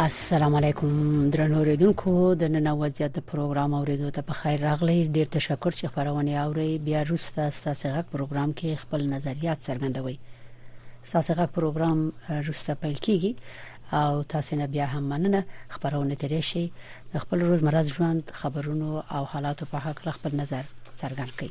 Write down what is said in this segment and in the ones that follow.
السلام علیکم درنو ریدونکو د نن وضعیت د پروګرام اوریدو ته په خیر راغلی ډیر تشکر چې خبرونه اوري بیا روسته ستاسو غږ پروګرام کې خپل نظریات څرګندوي ستاسو غږ پروګرام روسته پیل کیږي او تاسو نه بیا هم مننه خبرونه ترې شي د خپل روزمره ژوند خبرونو او حالاتو په حق خپل نظر څرګند کړئ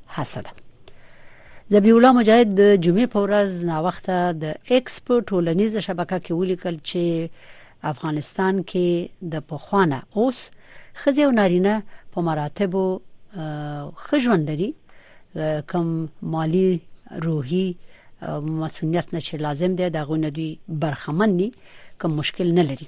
هڅه ده ذبیح الله مجاهد د جمعې په ورځ ناوخته د ایکس په ټولنیزه شبکه کې ولیکل چې افغانستان کې د پخوانه اوس خزه او نارینه په مراتبو خژوند لري کم مالی روحي مسؤلیت نشه لازم دی دا غو نه دی برخمن دي کوم مشکل نه لري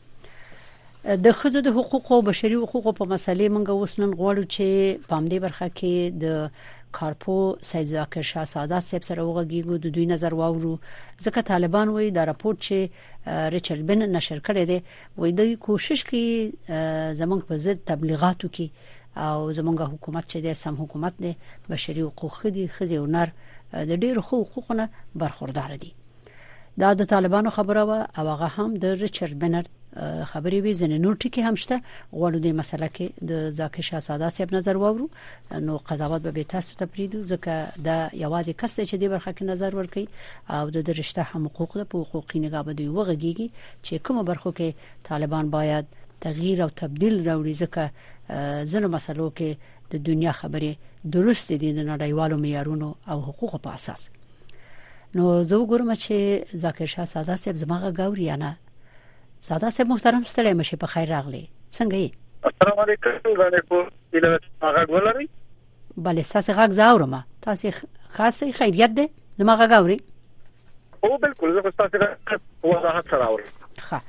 د خځو د حقوقو او بشري حقوقو په مسلې مونږ اوس نن غواړو چې په همدې برخه کې د کارپو سید ذاکر شاه سادات صاحب سره وغږیږو د دوی نظر واورو ځکه طالبان وایي دا راپور چې ریچارډ بن نشر کړی دی وایي دوی کوشش کوي زمونږ په ضد تبلیغاتو کې او زمونږ حکومت چې د سم حکومت دی بشري حقوق دي خځې او نر د ډېر حقوقونه برخوردار دي دا د طالبانو خبره و او هغه هم د ریچارډ بنر خبرې وي ځنې نور ټکی هم شته غواړو د مسله کې د زاکه شاه ساده صاحب نظر وورو نو قضاوت به تاسو ته پریدو ځکه دا یوازې کس چې د برخه کې نظر ورکړي او د درشته هم حقوق له حقوقي نگاه به دی وغږیږي چې کومه برخو کې طالبان باید تغییر او تبديل راوړي ځکه ځنو مسلو کې د دنیا خبرې درست دي د نړیوالو معیارونو او حقوقو په اساس نو زه وګورم چې ذاکر شاه ساده صاحب زمغه غوري یا نه ساده صاحب محترم ستړی مشه په خیر راغلی څنګه یې السلام علیکم غنې کو اله هغه ګولري بله ساسه غږ زاورم تاسو خاصه خیریت ده زمغه غوري او بالکل زه تاسو غږ وضاحت سره اورم ښه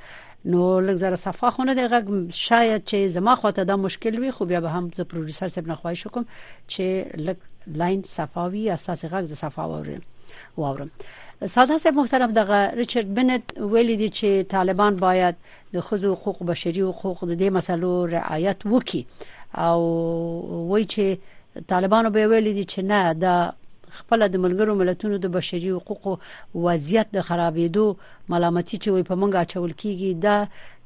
نو لږ زره صفه خونه دی غږ شاید چې زما خواته دا مشکل وي خو بیا به هم زه پروډوسر صاحب نه خواهش وکم چې لږ لاین صفاوي اساس غږ ز صفا ووري واورم ساده صاحب محترم دغه ریچارډ بنت ویل دي چې طالبان باید د خزو حقوق بشري او حقوق د دې مسلو رعایت وکړي او وایي چې طالبانو به ویل دي چې نه دا خپل د ملګرو ملتونو د بشري حقوقو وضعیت د خرابېدو ملامتي چې وي په منګه اچول کیږي دا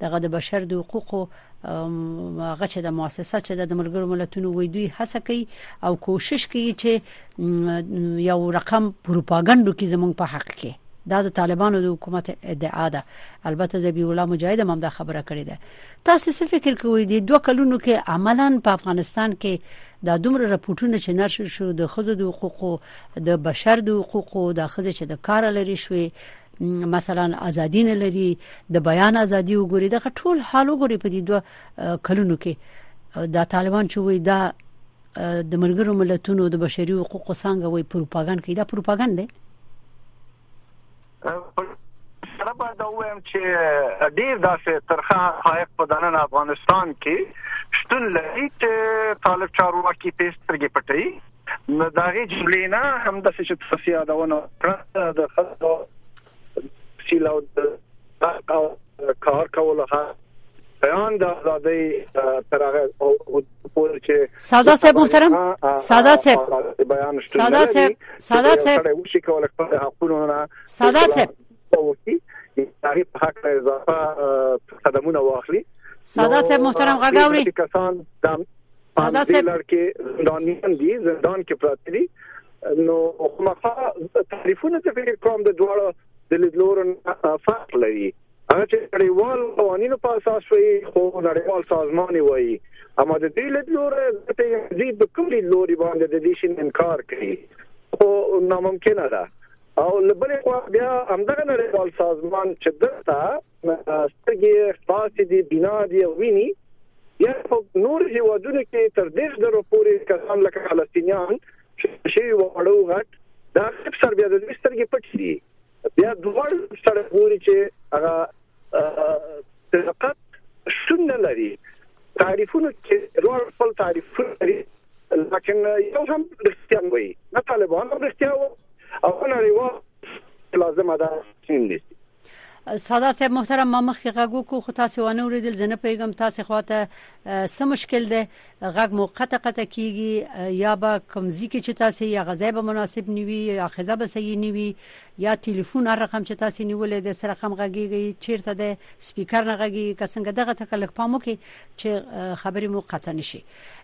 دغه د بشر د حقوقو هغه چې د مؤسسه چې د ملګرو ملتونو وې دوی هڅه کوي او کوشش کوي چې یو رقم پروپاګاندا کې زمونږ په حق کې دا د طالبانو د حکومت ادعا ده البته زبی الله مجاهد هم دا خبره کړې ده تاسو څه فکر کوئ د دوه کلونو کې عملا په افغانستان کې دا دومره راپورټونه چې نشر شو د خزو د حقوقو د بشر د حقوقو د خزې چې د کار لري شوې مثلا ازادي نه لري د بیان ازادي وګوري دغه ټول حال وګوري په دې دوه کلونو کې دا طالبان چې وي دا د ملګرو ملتونو د بشري حقوقو څنګه وي پروپاګاندا کوي دا پروپاګاندا دی سره به دا وایم چې ډیر داسې ترخه حقایق په دننه افغانستان کې شتون لري چې طالب چارواکي پیسترګې پټي نو دا غي جملې نه هم د څه چې تاسو یادونه کړه د خلکو سیلاو د کار کولو بیان د ازادۍ تر هغه او پورې چې ساده صاحب محترم ساده صاحب بیان شته ساده صاحب ساده صاحب او شي کول خپل حقوقونه نه ساده صاحب او کی هغه په حق اضافه قدمونه واخلي ساده صاحب محترم غاګوري کسان په دې لړ کې زندانیان دي زندان کې پراته دي نو خامخا تعریفونه چې فکر کوم د دواړو د لیدلور فرق لري هغه چې نړیوال قوانینو په اساس وي خو نړیوال سازمان وي اما د دې لیدلور د دې د کوم لیدلور باندې د دې شین انکار کوي خو ناممکن ده او لبلې خو بیا همدغه نړیوال سازمان چې دلته سترګې خاصې دي بنا دي ویني یا په نور هیوادونو کې تر دې درو پورې کسان لکه فلسطینیان شي وړو غټ دا سر بیا د دې سترګې پټې دي بیا دوړ سره ګوري چې هغه طبقات شتون نه لري تعریفونه کې روړ خپل تعریفونه لري لکن یو هم رښتیا وایي نه طالبان هم رښتیا او نه ریوا لازم ده چې ساده صاحب محترم ما مخکې غږو کو خو تاسو ونه وریدل زنه پیغام تاسو خواته سم مشکل ده غږ مو قطع قطع کیږي یا با کمزی کې چې تاسو یا غزای به مناسب نیوي یا خزه به صحیح نیوي یا ټلیفون هر رقم چې تاسو نیولې د سره رقم غږیږي چیرته ده سپیکر نه غږیږي کسنګ دغه تکلک پامو کې چې خبرې مو قطع نشي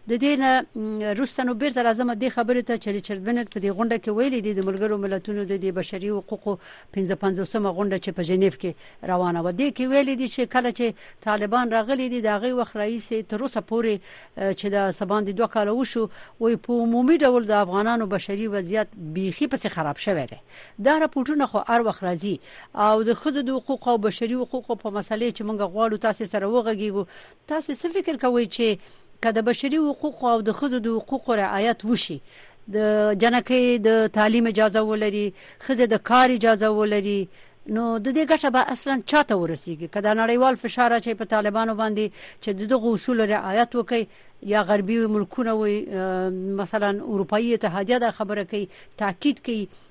د دې نه روستنو بیرته لازم دي خبرې ته چې ریچارډ بنټ په دې غونډه کې ویلي دي د ملګرو ملتونو د بشري حقوقو پنځه پنځوسمه غونډه چې په جنیف کې روانه و دي کې ویل دي چې کله چې طالبان راغلي دي دا غي وخت رئیس تر اوسه پورې چې د سبان دي دوه کال وشو وي په عمومي ډول د افغانانو بشري وضعیت بيخي پسې خراب شوی دی دا راپورټونه خو هر وخت راځي او د خزو د حقوقو او بشري حقوقو په مسلې چې موږ غواړو تاسو سره وغږیږو تاسې څه فکر کوئ چې که د بشري حقوقو او د ښځو د حقوقو رعایت وشي د جنکې د تعلیم اجازه ولري ښځه د کار اجازه ولري نو د دې ګټه به اصلا چاته ورسیږي که دا نړیوال فشار چې په طالبانو باندې چې دغه اصول رعایت وکړي یا غربي ملکونه وي مثلا اروپאי اتحادیه دا خبره کوي تاکید کوي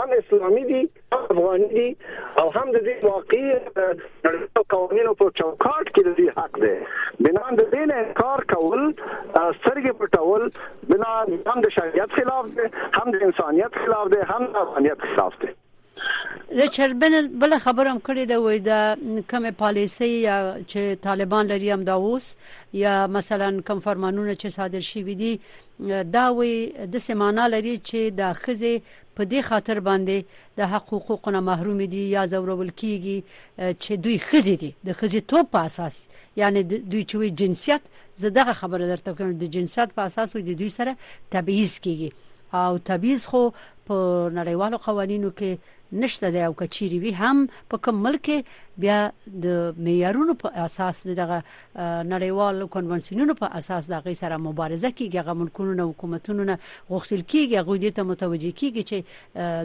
هم اسلامي دي هم افغاني دي او هم د دې واقعي قوانینو په چوکاټ کې د دې حق دی بنا د دې نه انکار کول سترګې پټول بنا هم د شریعت خلاف دی هم د انسانیت خلاف دی هم د افغانیت خلاف دی ریچارډ بنل بل خبر هم کړی دی وای دا کومه پالیسي یا چې طالبان لري هم دا اوس یا مثلا کوم فرمانونه چې صادر شوي دي دا وی د سیمانا لري چې د خزه په دې خاطر باندې د حق حقوقونه محروم دي یا زورول کیږي چې دوی خزه دي د خزه توپ په اساس یعنی دوی چې جنسیت زدهغه خبره درته کوم د جنسیت په اساس وي د دوی سره تبعیض کیږي او تبعیض خو په نړیوالو قوانینو کې نشته دی او کچيري وي هم په کوم ملک بیا د معیارونو په اساس دغه نړیوال کنوانسیونونو په اساس د غي سره مبارزه کیږي غو ملکونو نه حکومتونو نه غوښتل کیږي غو دې ته متوجي کیږي چې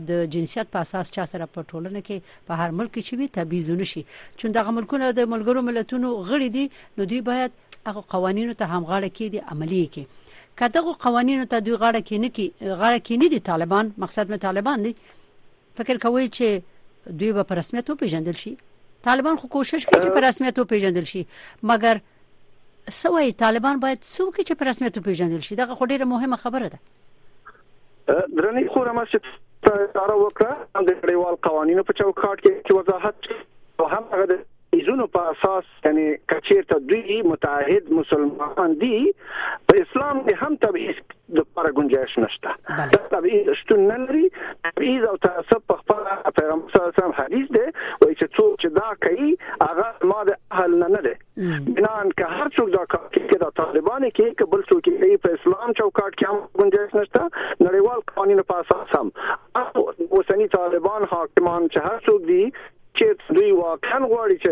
د جنسیت په اساس چا سره په ټولنه کې په هر ملک کې وي تبعیض نشي چې د ملکونو د ملګرو ملتونو غړي دي نو دوی باید هغه قوانینو ته هم غاړه کیدي عملی کې کداغه قوانینو ته دوی غاړه کې نه کی غاړه کې نه دي طالبان مقصد مې طالبان دي فکر کوئ چې دوی به په رسمیت وپیژندل شي طالبان خو کوشش کوي چې په رسمیت وپیژندل شي مګر سوي طالبان باید څوک چې په رسمیت وپیژندل شي دا خو ډیره مهمه خبره ده درنې خو رمشه اشاره وکړه د نړیوال قوانینو په چوکاټ کې چې وضاحت او هم هغه د ایزونو په اساس یعنی کچیرته دوی متعهد مسلمانان دي په اسلام کې هم تبعیض د پر گنجائش نشته دا تبعیض شتون نه لري تبعیض او تعصب په خپل پیغمبر صلی الله علیه وسلم حدیث دی وایي چې څوک چې دا کوي هغه ما د اهل نه نه دی بنان که هر څوک دا کار کوي که دا طالبان کې که بل څوک کوي په اسلام چوکاټ کې هم گنجائش نشته نړیوال قوانینو په اساس هم اوسنی طالبان حاکمان چې هر څوک دي چېرته دوی واقعا غواړي چې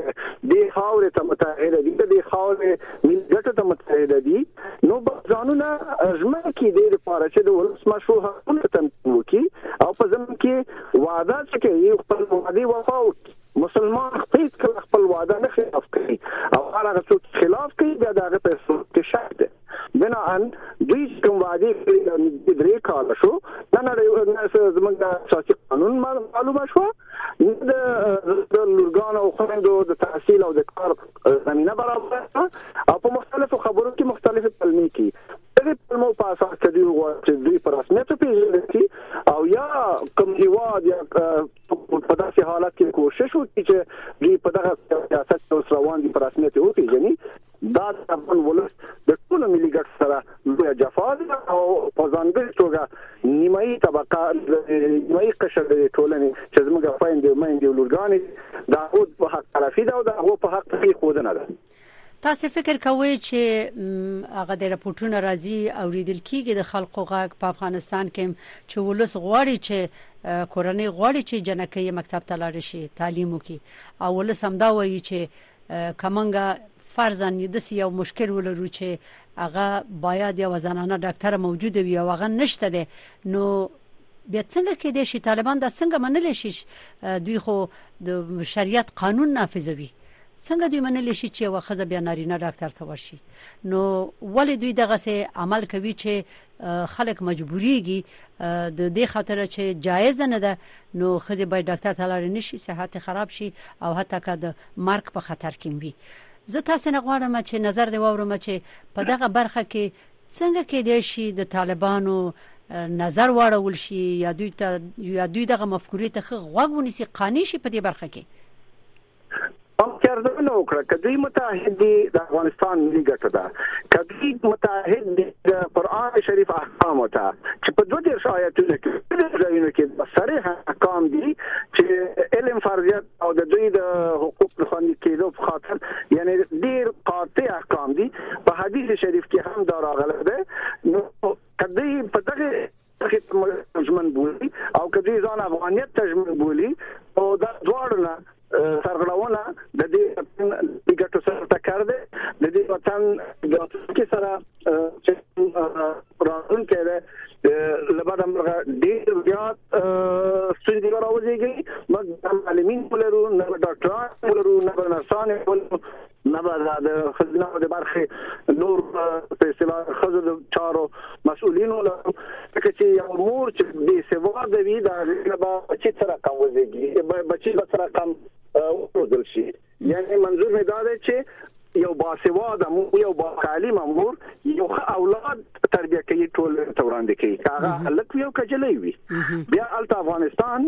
دې خاورې ته متحده دي د دې خاورې ملي ګټو ته متحده دي نو به ځانونه ژمن کړي دې لپاره چې د ولسمشرو حقونه تمکین وکړي او په ځمن کې وعده چې کوي خپل وعدې وفا وکړي مسلمان هیڅ کله خپل وعده نه خلاف کوي او هر هغه څوک خلاف کوي بیا د هغه په اصول کې شک دی بناً دوی چې کوم وعدې کړې دا نږدې درې کاله شو نه نړۍ نه زموږ د اساسي قانون معلومه شوه نه د د لورګانو او خویندو د تحصیل او د کار زمینه برابره شوه او په مختلفو خبرو کې مختلفې پلمې کوي دغه پلمو په اساس کې دوی غواړي چې دوی په رسمیت وپېژندل شي او یا کوم هیواد یا په داسې حالت کې کوشش وکړي چې دوی په دغه سیاست کې روان دي په رسمیت وپېژني دا د افغان ولس د ټولو ملي ګټو سره لویه جفا ده او په ځانګړي توګه نیمایي طبقه نیمایي قشر د ټولنې چې زموږ خويندې او میندې او لورګانې دا هغو په حق طرفي ده او دا هغو په حق پرې خودنه ده تاسو فکر کوئ چې هغه د راپورټونو راځي او ریدل کیږي د خلکو غږ په افغانستان کې چې ولس غواړي چې کورنۍ غواړي چې جنکې مکتب ته لاړ شي تعلیم وکړي او ولس همدا وایي چې که مونږ فرضاً داسې یو مشکل ولرو چې هغه باید یوه زنانه ډاکټره موجوده وي او هغه نشته دی نو بیا څنګه کېدای شي طالبان دا څنګه منلی شي دوی خو د شریعت قانون نافذوي څنګه دوی منلی شي چې یوه ښځه بیا نارینه ډاکټر ته ورشي نو ولې دوی دغسې عمل کوي چې خلک مجبوریږي د دې خاطر چې جایز نه ده نو خزه باید ډاکټر ته لاړ نشي صحت خراب شي او حتی که د مرګ په خطر کې وي زه تاسو نه غواړم چې نظر دی وورم چې په دغه برخه کې څنګه کې دی شي د طالبانو نظر واړول شي یا دوی ته یا دوی دغه مفکورې ته خغوګ ونیسي قانې شي په دې برخه کې هم څرګندونه وکړه چې دوی متحد دي د افغانستان ملي ګټه ده چې دوی متحد دي د قران شریف احکام ته چې په دوه دیر آیاتونو کې د ځایونو کې صریح احکام دي چې علم فرضیت او د دوی د حقوق د خوندي کېدو په خاطر یعنی ډیر قاطع احکام دي په حدیث شریف کې هم دا راغلی دی نو کدی په دغه برخې ته مګر ژمن بولي او که دوی ځان افغانیت ته ژمن بولي او دا دواړو نه سرغړونه د دې وطن د ګټو سره ټکر دی د دې وطن د راتلونکي سره چې راتلونکی دی لبدا مرغه ډیر زیات ستونزې راوځيږي موږ معلمین ولرو نه ډاکټران ولرو نه نرسان ولرو نه به دا د ښځینه د برخې نور په اصطلاح ښځو د چارو مسؤلینو له ځکه چې یو مور چې بې سواده وي د هغې نه به بچي څه رقم وزېږي بچي به څه رقم وروزل شي یعنې منظور مې دا دی چې یو باسواده مور یو باکالیمه مور یو اولاد تربیه کوي ټول ته وړاندې کوي هغه هلک یو کجلې وي بیا الته افغانستان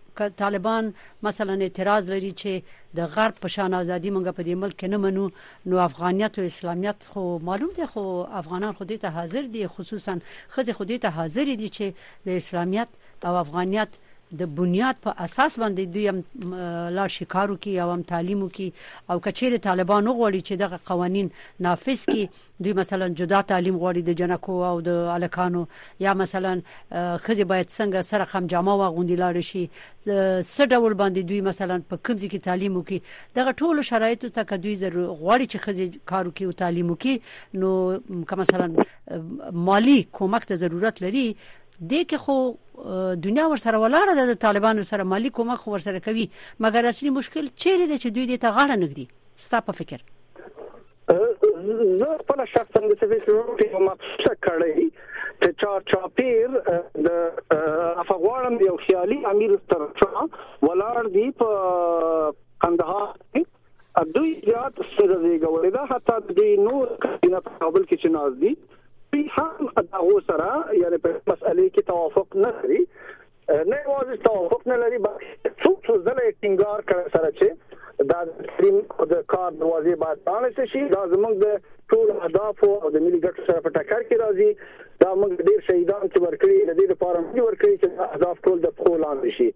که طالبان مثلا اعتراض لري چې د غرب په شان ازادي مونږ په دې ملک کې نه منو نو افغانیت او اسلامیت خو معلوم دي خو افغانان خو دې ته حاضر دي خصوصا خزه خو دې ته حاضر دي چې د اسلامیت او افغانیت د بنیاد په اساس باندې دوی هم لا شکارو کې او هم تعلیمو کې او کچېره طالبان غوړي چې دغه قوانين نافذ کې دوی مثلا جدا تعلیم غواړي د جنکو او د الکانو یا مثلا خزي باید څنګه سره خام جامه واغوندي لاړ شي څه ډول باندې دوی مثلا په کوم ځای کې تعلیم وکي دغه ټول شرایط ته که دوی ضرور غواړي چې خزي کار وکي او تعلیم وکي نو که مثلا مالی کمک ته ضرورت لري د کې خو دنیا ور سره ولاړه ده د طالبانو سره مالی کومک خو ور سره کوي مګر اصلي مشکل چیرې ده چې دوی دې ته غاړه نګدي ستا په فکر زه خپل شخصا د سیویل سرورټي په مخصوصه کړی چې چار چاپیر د افغانم یو خیالي امیر ترڅا ولار دی په قندهار کې دوی زیات څه زیږولې ده حتی د دوی نور کابینه په کابل کې چې ناز دي دوی هم دغه سره یعنی په مسئله کې توافق نه لري نه یوازې توافق نه لري بلکې څو څو ځله یې ټینګار کړی سره چې دا تریم د کار دروازې باید پرانیستل شي دا زموږ د ټول اهداف او د ملي ګټو سره په ټکر کې راځي دا موږ ډیر شهیدان چې ورکړي د دې لپاره موږ ورکړي چې اهداف ټول د خپل لاندې شي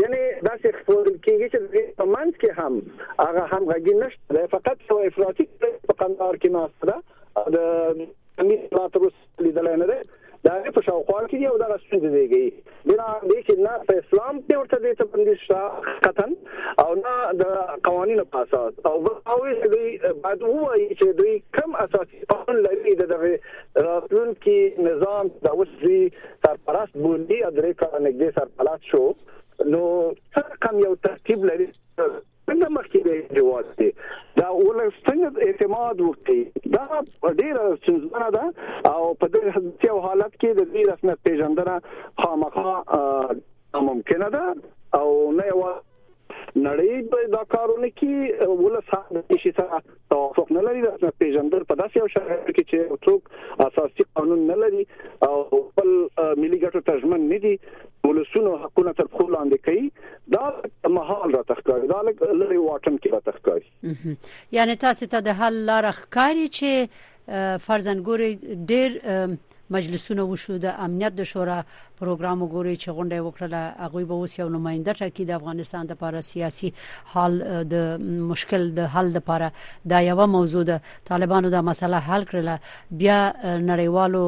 یعنی دا څه خپل کېږي چې په منځ کې هم هغه هم غږی نشته فقط یو افراطي په قندار کې ناشته ده د امیر پلاتروس لیدلی نه دی د هغې په شاوخوا کې دي او دغه ستونزې زېږوي بنا دې چې نه په اسلام کې ورته دې ته بندیز شته قطن او نه د قوانینو په اساس او باوي چې دوی باید ووایي چې دوی کم اساسي قانون لري د دغه راتلونکي نظام د اوس دوی سرپرست بولي او درې کاله نږدې سرپرست شو نو څه کم یو ترتیب لري څنګه مخکې دی جواد دی دا ولر څنګه اعتماد وکړي دا ډیره ستونزمنه ده او په دې حالت کې د دې رسمیت پیژندنه خامخا ممکنه ده او نه یو نړۍ به دا کارونه کوي ولس هم شي سره توافق نه لري رسمیت پیژندل په داسې یو شرایط کې چې څوک اساسي قانون نه لري او خپل ملي ګټو ته ژمن نه دي ولسونو حقونه تر خپل لاندې کوي دا مهال را تخکاري دا لري واټن کې را تخکاري یعنی تاسو ته د حل لار ښکاری چې فرضاً ګوري ډېر مجلسونه وشو د امنیت د شورا پروګرام وګوري چې غونډه وکړه هغه به اوس یو نماینده ټاکي د افغانستان د لپاره سیاسي حال د مشکل د حل لپاره دا یو موضوع ده طالبانو دا مسله حل کړله بیا نړیوالو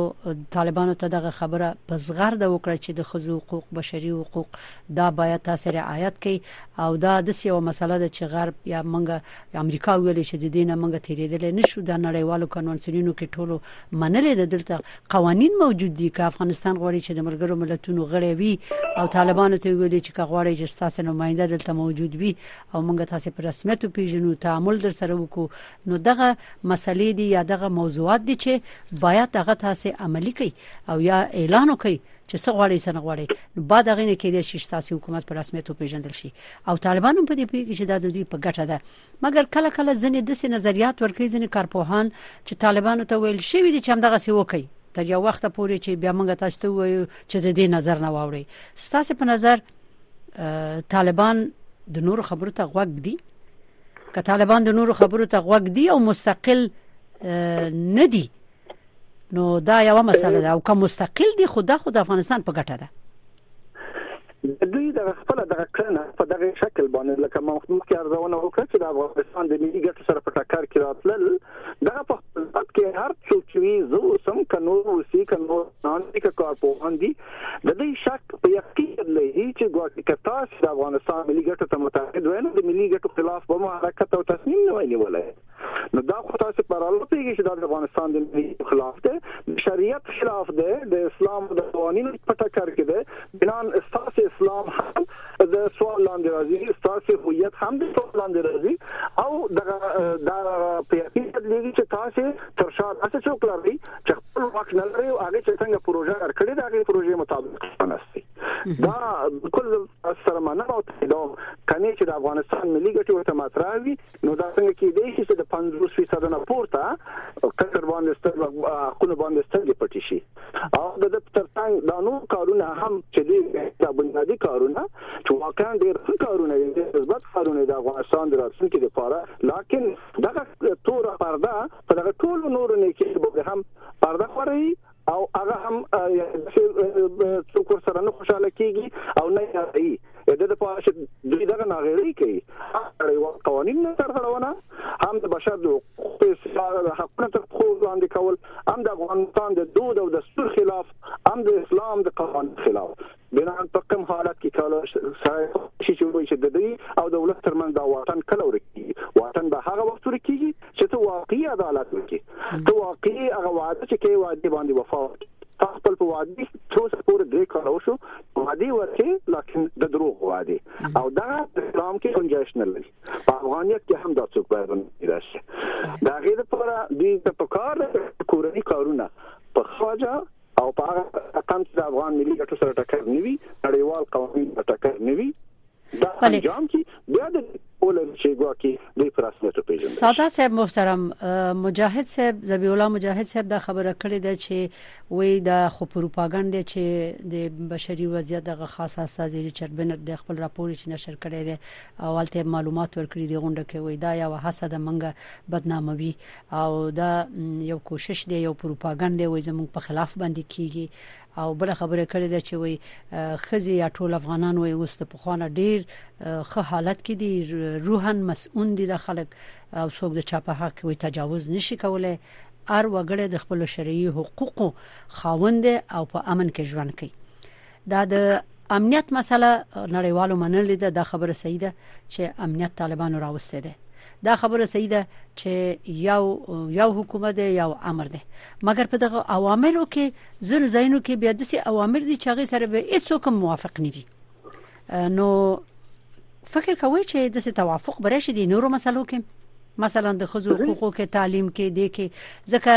طالبانو ته دغه خبره په زغر د وکړه چې د خزو حقوق بشري حقوق دا باید تاسو رعایت کړئ او دا د سیو مسله ده چې غرب یا منګه امریکا ویل چې د دینه موږ تیرېدل نه شو د نړیوالو کنوانسیونونو کې ټولو منلې د دلته قوانين موجود دي که افغانستان غواړي چې د ملګرو ملتونو غړی وي او طالبانو ته ویل چې که غواړي چې تاسو نماینده دلته موجود وي او موږ تاسو په رسمیت پیژنو تعامل در سره وکړو نو دغه مسلې دي یا دغه موضوعات دي چې باید هغه تاسو عملی کړئ او یا اعلان وکړئ چې څه غواړي څه نه غواړي نو بعد هغه نه کېدای شي چې تاسو حکومت په رسمیت وپیژندل شي او طالبان هم په دې پیږي چې دا د دوی په ګټه ده مګر کله کله ځنې د نظریات ورکړي ځنې کارپوهان چې طالبانو ته ویل شي دي چې همدغه څه وکړي تر یو وخت پورې چې بیا موږ تاسو ته وایو چې د دې نظر نه واوري تاسو په نظر طالبان د نور خبرو ته غوږ دي که طالبان د نور خبرو ته غوږ دي او مستقل نه دي نو دا یو مسله ده او کوم مستقل دي خو دا خو د افغانستان په ګټه ده دوی د خپل دغه کړنه په دغه شکل باندې لکه ما مخکې ارزونه وکړه چې د افغانستان د ملي ګټو سره په ټکر کې راتلل دغه په خپل ځات کې هر څوک چې زو سم کنو وسی کنو نن کې کار پوهان دي د دې شک په یقین لري چې ګواکې کتا چې د افغانستان ملي ګټو ته متحد وای نو د ملي ګټو خلاف به حرکت او تصمیم نه وای نیولای نو دا خو تاسو پر اړه پیږي چې دا د افغانستان د ملي خلاف دی د شریعت خلاف دی د اسلام د قوانینو په ټکر کې دی بنان استاس اسلام هم د سوال لاندې راځي استاس هویت هم د سوال لاندې راځي او دغه دا په حقیقت لري چې تاسو تر شا تاسو څوک لري چې خپل وخت نه لري او هغه چې څنګه پروژه ورکړي دا هغه پروژه مطابق پناستي دا کل سره مننه او تداوم کني چې د افغانستان ملي ګټې ورته مطرح وي نو دا څنګه کېدای شي چې د 50 فیصد نه پورته کسر باندې سترګې حقونه باندې سترګې پټې شي او د دې ترڅنګ دا نور کارونه هم چې دي دا بنیادی کارونه چې واقعا ډېر ښه کارونه دي د مثبت کارونه د افغانستان د راتلونکي لپاره لکن دغه تور پرده په دغه ټولو نورو نه کې به هم پرده خوري او هغه هم څوک ور سره نه خوشاله کیږي او نه یادي د دې په اړه دوی دغه ناغېړي کوي هغه قوانين نه سرغړونه هم د بشر د حقوقو تر خو وړاندې کول هم د افغانستان د دود او دستور خلاف هم د اسلام د قانون خلاف بنان په کوم حالت کې کولای سړی شي چې وایي چې د دوی او د ولس ترمنځ دا واټن کله ورک کیږي واټن به هغه وخت ورک کیږي چې ته واقعي عدالت وکړي ته واقعي هغه وعده چې کې وعده باندې وفا وکړي تاسو خپل په وادي څوس پورې درې کارو شو وادي ورته لکن د دروغ وادي او دا اسلام کې گنجائش نه لري په افغانیت کې هم دا څوک باید راشي دا غیر لپاره د تپکار کورنی کارونه په خواجه او په هغه رقم چې د افغان ملي ګټو سره ټکر نه وي نړیوال قوانین سره ټکر نه وي دا انجام کې بیا د اولم چې ګواکې دوی پر رسمیت پیژني ساده صاحب محترم مجاهد صاحب ذبی الله مجاهد صاحب دا خبره کړې ده چې وې دا خو پروپاګاندا چې د بشري وضعیت دغه خاصه استاد ریچارډ بنت د خپل راپور چې نشر کړی دی اولته معلومات ورکړي دی غونډه کې وې دا یو حسد منګه بدناموي او دا یو کوشش دی یو پروپاګند دی وای زموږ په خلاف باندې کیږي او بل خبره کړې ده چې وای خزي یا ټول افغانان وای اوس د پخوانه ډیر خه حالت کې دي روحن مسؤون دي د خلک او څوک د چا په حق وي تجاوز نشي کولای ار وګړي د خپل شرعي حقوقو خاوند او په امن کې ژوند کوي دا د امنیت مسله نړیوالو منل دي دا خبره صحیح ده چې امنیت طالبانو راوستي دي دا خبره صحیح ده چې یو یو حکومت دی یو امر دی مګر په دغه اوامرو کې زنو زینو کې بیا دسي اوامر دي چې هغه سره به هیڅ کوم موافق نه دي نو فکر کوي چې د توافق برشي دي نورو مسلو کې مثلا د خزو حقوقو کې تعلیم کې دي کې ځکه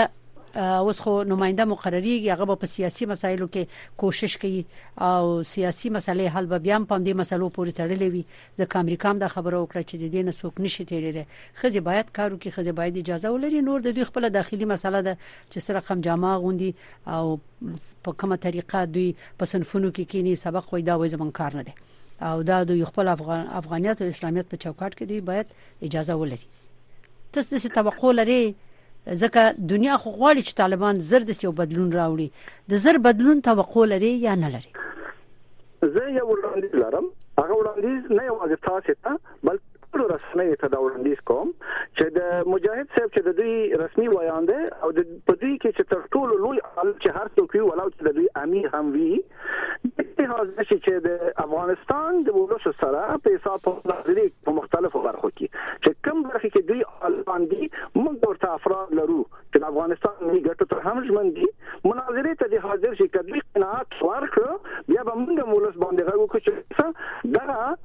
اوس خو نماینده مقرریږي هغه په سیاسي مسایلو کې کوشش کوي او سیاسي مسلې حل به بیا په دې مسلو پورې تړلې وي ځکه امریکا هم دا خبره وکړه چې د دې نه څوک نشي تیرې ده خزي باید کارو کې خزي باید اجازه ولري نور د دوی خپل داخلي مسله ده چې سره رقم جامه غوندي او په کومه طریقه دوی په صنفونو کې کینی سبق وای دا وای زمون کار نه دی او دا د خپل افغان افغانیت او اسلامیت په چوکاټ کې دی باید اجازه ولري ته څه توقع لري ځکه دنیا خو غواړي چې طالبان زر د یو بدلون راوړي د زر بدلون توقع لري یا نه لري زه یو وړاندیز لرم هغه وړاندیز نه یوازې تاسو ته بلکې ټول رسنۍ ته دا وړاندیز کوم چې د مجاهد صاحب چې د دوی رسمي ویاند او د پدې کې چې تر ټولو لوی عالم چې هر څوک وی ولاو چې د دوی امیر هم وی لحاظ نشي چې د افغانستان د ولس سره په حساب نظری په مختلفو برخو کې چې کوم برخه کې دوی الان دي موږ ورته افراد لرو چې د افغانستان ملي ګټو ته هم ژمن دي مناظرې ته د حاضر شي کدی قناعت ورکړو بیا به موږ ولس باندې غو کو چې دا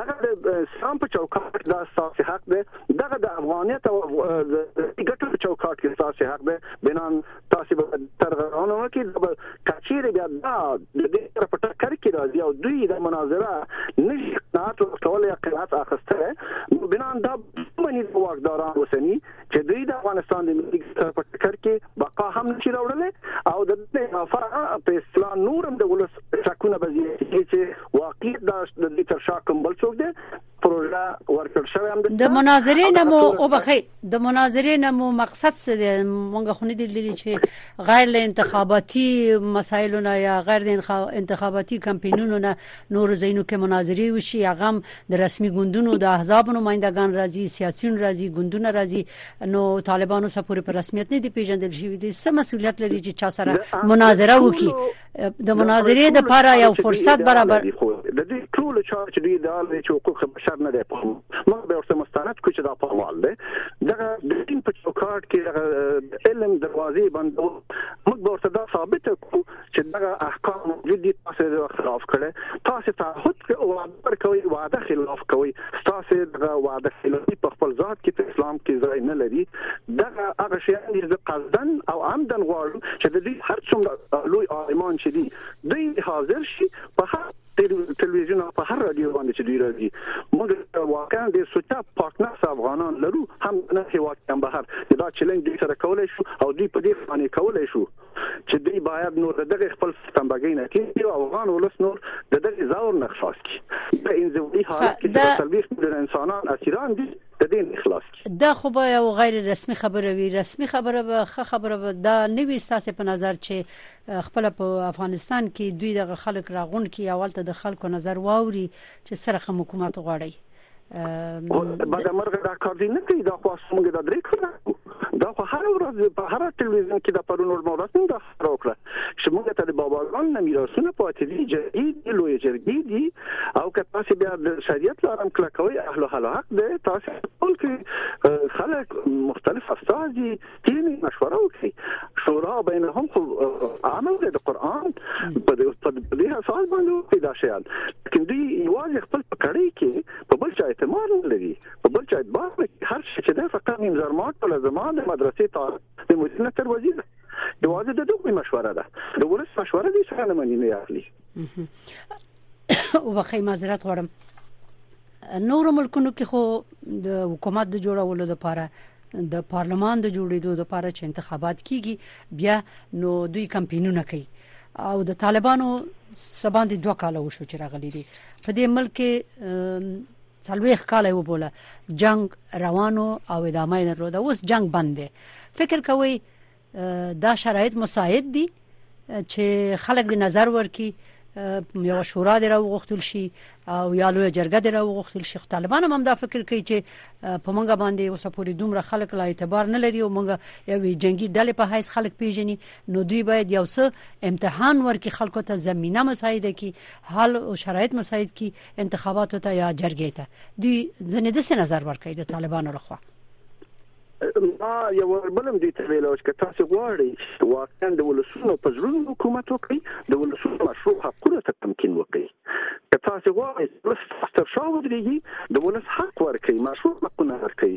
دغه د اسلام په چوکاټ دا اساسي حق دی دغه د افغانیت او ګټو په چوکاټ کې اساسي حق دی بنان تاسو به ترغرونه وکړي دا به کچیر بیا دا د دې سره په ټکر کې راځي او دوی د مناظره نشي قناعت ورکول یا قناعت اخستره نو بنا دا منی د واکداران وسني چې دوی د افغانستان د ملي سره په ټکر کې بقا هم نشي راوړل او د دې افاقه په اصطلاح نورم د ولس شکونه بزیږي چې واقعي دا د تر شا کوم بل څوک دی پروژه ورکړ شوې هم د مناظرې نه مو او بخې د مناظرې نه مو مقصد څه دی مونږ خو نه دی لیدلی چې غیر له انتخاباتي مسایلو نه یا غیر د انتخاباتي کمپاینونو نه نور زینو کې مناظرې وشي هغه هم د رسمي ګوندونو د احزاب نمائندگان راځي سیاسيون راځي ګوندونه راځي نو طالبانو سره پوری په رسمیت نه دی پیژندل شوی دی سم مسولیت لري چې چا سره مناظره وکړي د مناظرې د لپاره یو فرصت برابر د دې ټول چارو چې دوی د عالي حقوق بشر نه دی په موږ به ورته مستند کوو چې دا په مال دی دغه د دین په چوکاټ کې دغه علم دروازې بندو موږ به ورته دا ثابت کوو چې دغه احکام موجود دي تاسو خلاف کړي تاسو تعهد او ورکوي وعده خلاف کوي ستاسو دغه وعده خلافي په خپل ذات کې په اسلام کې ځای نه لري دغه هغه شی چې قصدن او عمدن غواړو چې د دې هر څومره لوی عالمان چې دي دوی حاضر شي په هر ټلویزیون او په هر رادیو باندې چې دوی راځي موږ واقعا د سوچا پاکنس افغانان لرو هم نه هیوا کم بهر دا چیلنج دوی سره کولای شو او دوی په دې باندې کولای شو چې دوی باید نور د دغه خپل ستمبګۍ نه تیر او افغان ولس نور د دغه زور نه خلاص کی د انزوي حالت کې د سلويخ د انسانان اسیران دي د دین اخلاص کی دا خو به یو غیر رسمي خبره وي رسمي خبره به خه خبره به دا نه وي تاسو په نظر چې خپل په افغانستان کې دوی د خلک راغون کې اول ته د خلکو نظر واوري چې سره حکومت غواړي بدمرغه دا کار دی نه کوي دا خو څنګه دا درې کړه دا خو هر ورځ په هر ټلویزیون کې دا پرون ور مورات نه دا خبره وکړه چې موږ ته د باباګان نه میراثونه پاتې دي جرګې دي لوی جرګې دي او که تاسو بیا د شریعت لارم کړه کوي اهل حق ده تاسو ټول کې خلک مختلف افسار دي کینی مشوره وکړي شورا بینهم خو عامل دی د قران په دې اساس باندې وکړي دا شیان لکه دوی یوازې خپل کړی کې په بل چا اعتماد لري په بل چا اعتبار کې هر شي چې دا فقط نیم زرمات په زمان د مدرسې ته د مدینه تر وزیر یوازې د دوی مشوره ده د ورس مشوره دې سره نه مني نه اخلي وبخښئ معذرت غواړم نورو ملکونو کې خو د حکومت د جوړولو لپاره د پارلمان د جوړېدو لپاره چې انتخابات کیږي بیا نو دوی کمپینونه کوي او د طالبانو سبان دي دوه کاله وشو چې راغلي دي په دې ملک کې څلويخ کال یې وبوله جنگ روانو او ادامه یې درلوده اوس جنگ بند دی فکر کوي دا شرایط مساعد دي چې خلک د نظر ورکي یو شورا دی راوغختل شي او یا لوی جرګه دی راوغختل شي طالبان هم دا فکر کوي چې په منګه باندې اوس پورې دومره خلک لا اعتبار نه لري او منګه یو جنگي ډلې په حیث خلک پیژني نو دوی باید یو څه امتحان ورکړي خلکو ته زمينه مساعده کی حال او شرایط مساعد کی انتخاباتو ته یا جرګې ته دوی ځنې د نظر ورکړي د طالبانو لخوا ما یو بل هم دې ته ویل چې که تاسو غواړئ واقعا د ولسونو په زړونو حکومت وکړي د ولسونو مشروع حقونه ته تمکین وکړي که تاسو غواړئ ولس تر شا ودرېږي د ولس حق ورکړي مشروع حقونه ورکړي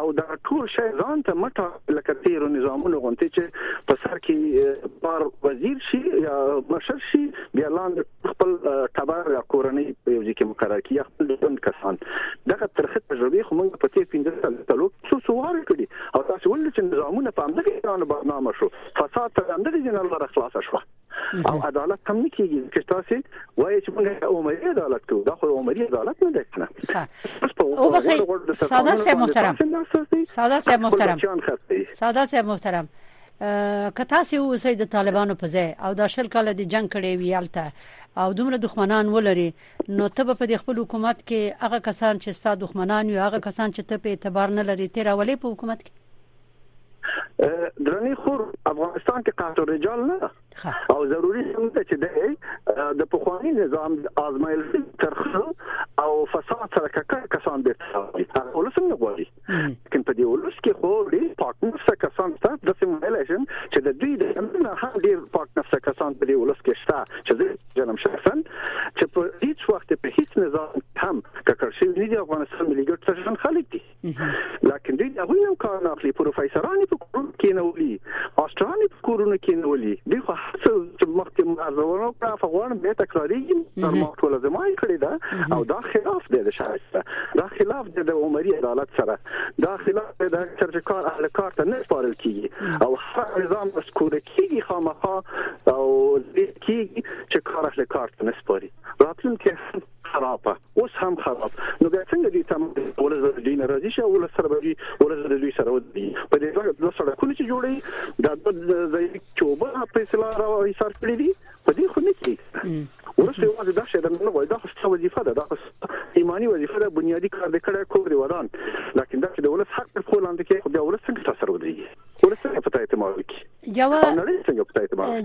او دا ټول شی ځان ته مټه لکه تیر نظامونو غونته چې په سر کې بار وزیر شي یا مشر شي بیا لاندې خپل ټبر یا کورنۍ په یو ځکه مقرر کی خپل ژوند کسان دغه ترخه تجربه خو موږ په تیر 15 کال تلو څو څو واره کړی او تاسو ولې چې نظامونه په همدغه ایران برنامه شو فساد تر همدغه جنرال لاره خلاص شو او عدالت هم نه کیږي چې تاسو وایي چې موږ عمري عدالت کوو دا خو عمري عدالت نه دی کنه او بخیر ساده سه محترم ساده سه محترم ساده سه محترم که تاسو اوسئ د طالبانو په ځای او دا شل کال د جنگ کړي وی الته او دومره دښمنان ولري نو ته به په د خپل حکومت کې هغه کسان چې ستاسو دښمنان یو هغه کسان چې ته په اعتبار نه لري تیر اولې په حکومت کې درنی خور افغانستان کې قاتل رجال نه او ضروری هم ده چې د د پخوانی نظام آزمایل ترخه او فساد سره ککړ کسان به تاسو ته ولسم نه غواړي کوم په دې ولس کې خو ډیر پاک نفسه کسان ته د سیمه لشن چې د دوی د امنه هم ډیر پاک نفسه کسان په دې ولس کې شته چې جنم شخصا چې په هیڅ وخت په هیڅ نظام هم ککړ شي نه دي افغانستان ملي ګټ څخه خلک دي لکن دوی د هغوی هم کار نه اخلي پروفیسوران په کورونو کې نه ولي ماستران په کورونو کې نه ولي دوی خو هڅه مخکې مرزونه په افغان به تکرارېږي تر ما ټول زما یې کړې ده او دا خلاف دی د شایسته دا خلاف دی د عمري عدالت سره دا خلاف دی د اکثر کار اهل کار ته نه سپارل کیږي او هر نظام مسکور کیږي خامخا او کیږي چې کار اهل کار ته نه سپاري راتلونکي خرابه اوس هم خراب نو بیا څنګه دي تم ولز د دین راضي شه ولز سره به دي ولز د دوی سره ودی په دې ځای د سړکونو چې جوړي دا د ځای چوبه په اصطلاح را ایثار کړی دي په دې خو نه کی ورسې واځي دا شه د نه وای دا خو وظیفه ده دا خو ایمانی وظیفه ده بنیادی کار دې کړه کور دی ودان لکه دا چې د ولز حق په خلاند کې خو بیا ولز څنګه تاسو ودی ولز څنګه په اعتماد کی یو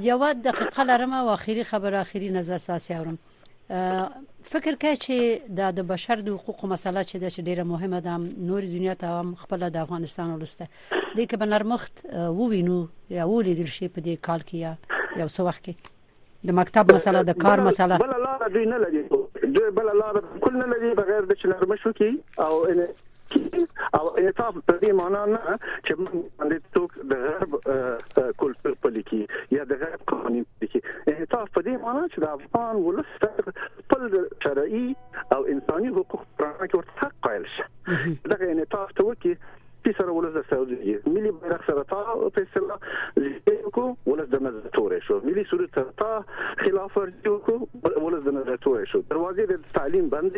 یو دقیقه لرم او اخیری خبر اخیری نظر ساسي اورم فکر کوي چې دا د بشر د حقوقو مسله چې د ډیره مهمه ده نور دنیا ته هم خپل د افغانستان ولسته د کې بنرمخت ووینو یا ولیدل شي په دې کال کې یا یو څو وخت کې د مکتب مسله د کار مسله بل لار دوی نه لري دوی بل لار کول نه لري بغیر د چلرمشو کې او کین او انصاف په دې معنی نه چې موږ باندې څوک د غرب کلچر پلي کی یا د غرب قوانین پلي کی انصاف په دې معنی چې د افغان ولس خپل شرعي او انساني حقوق پرانه کې ورته حق قائل شي دغه انصاف ته وکی سپي سره ولس د سعودي ملي بیرغ سره تا په اصطلاح زیږ کو ولس د نظر تورې شو ملي سرود سره تا خلاف ورجو کو ولس د نظر تورې شو دروازې د تعلیم بند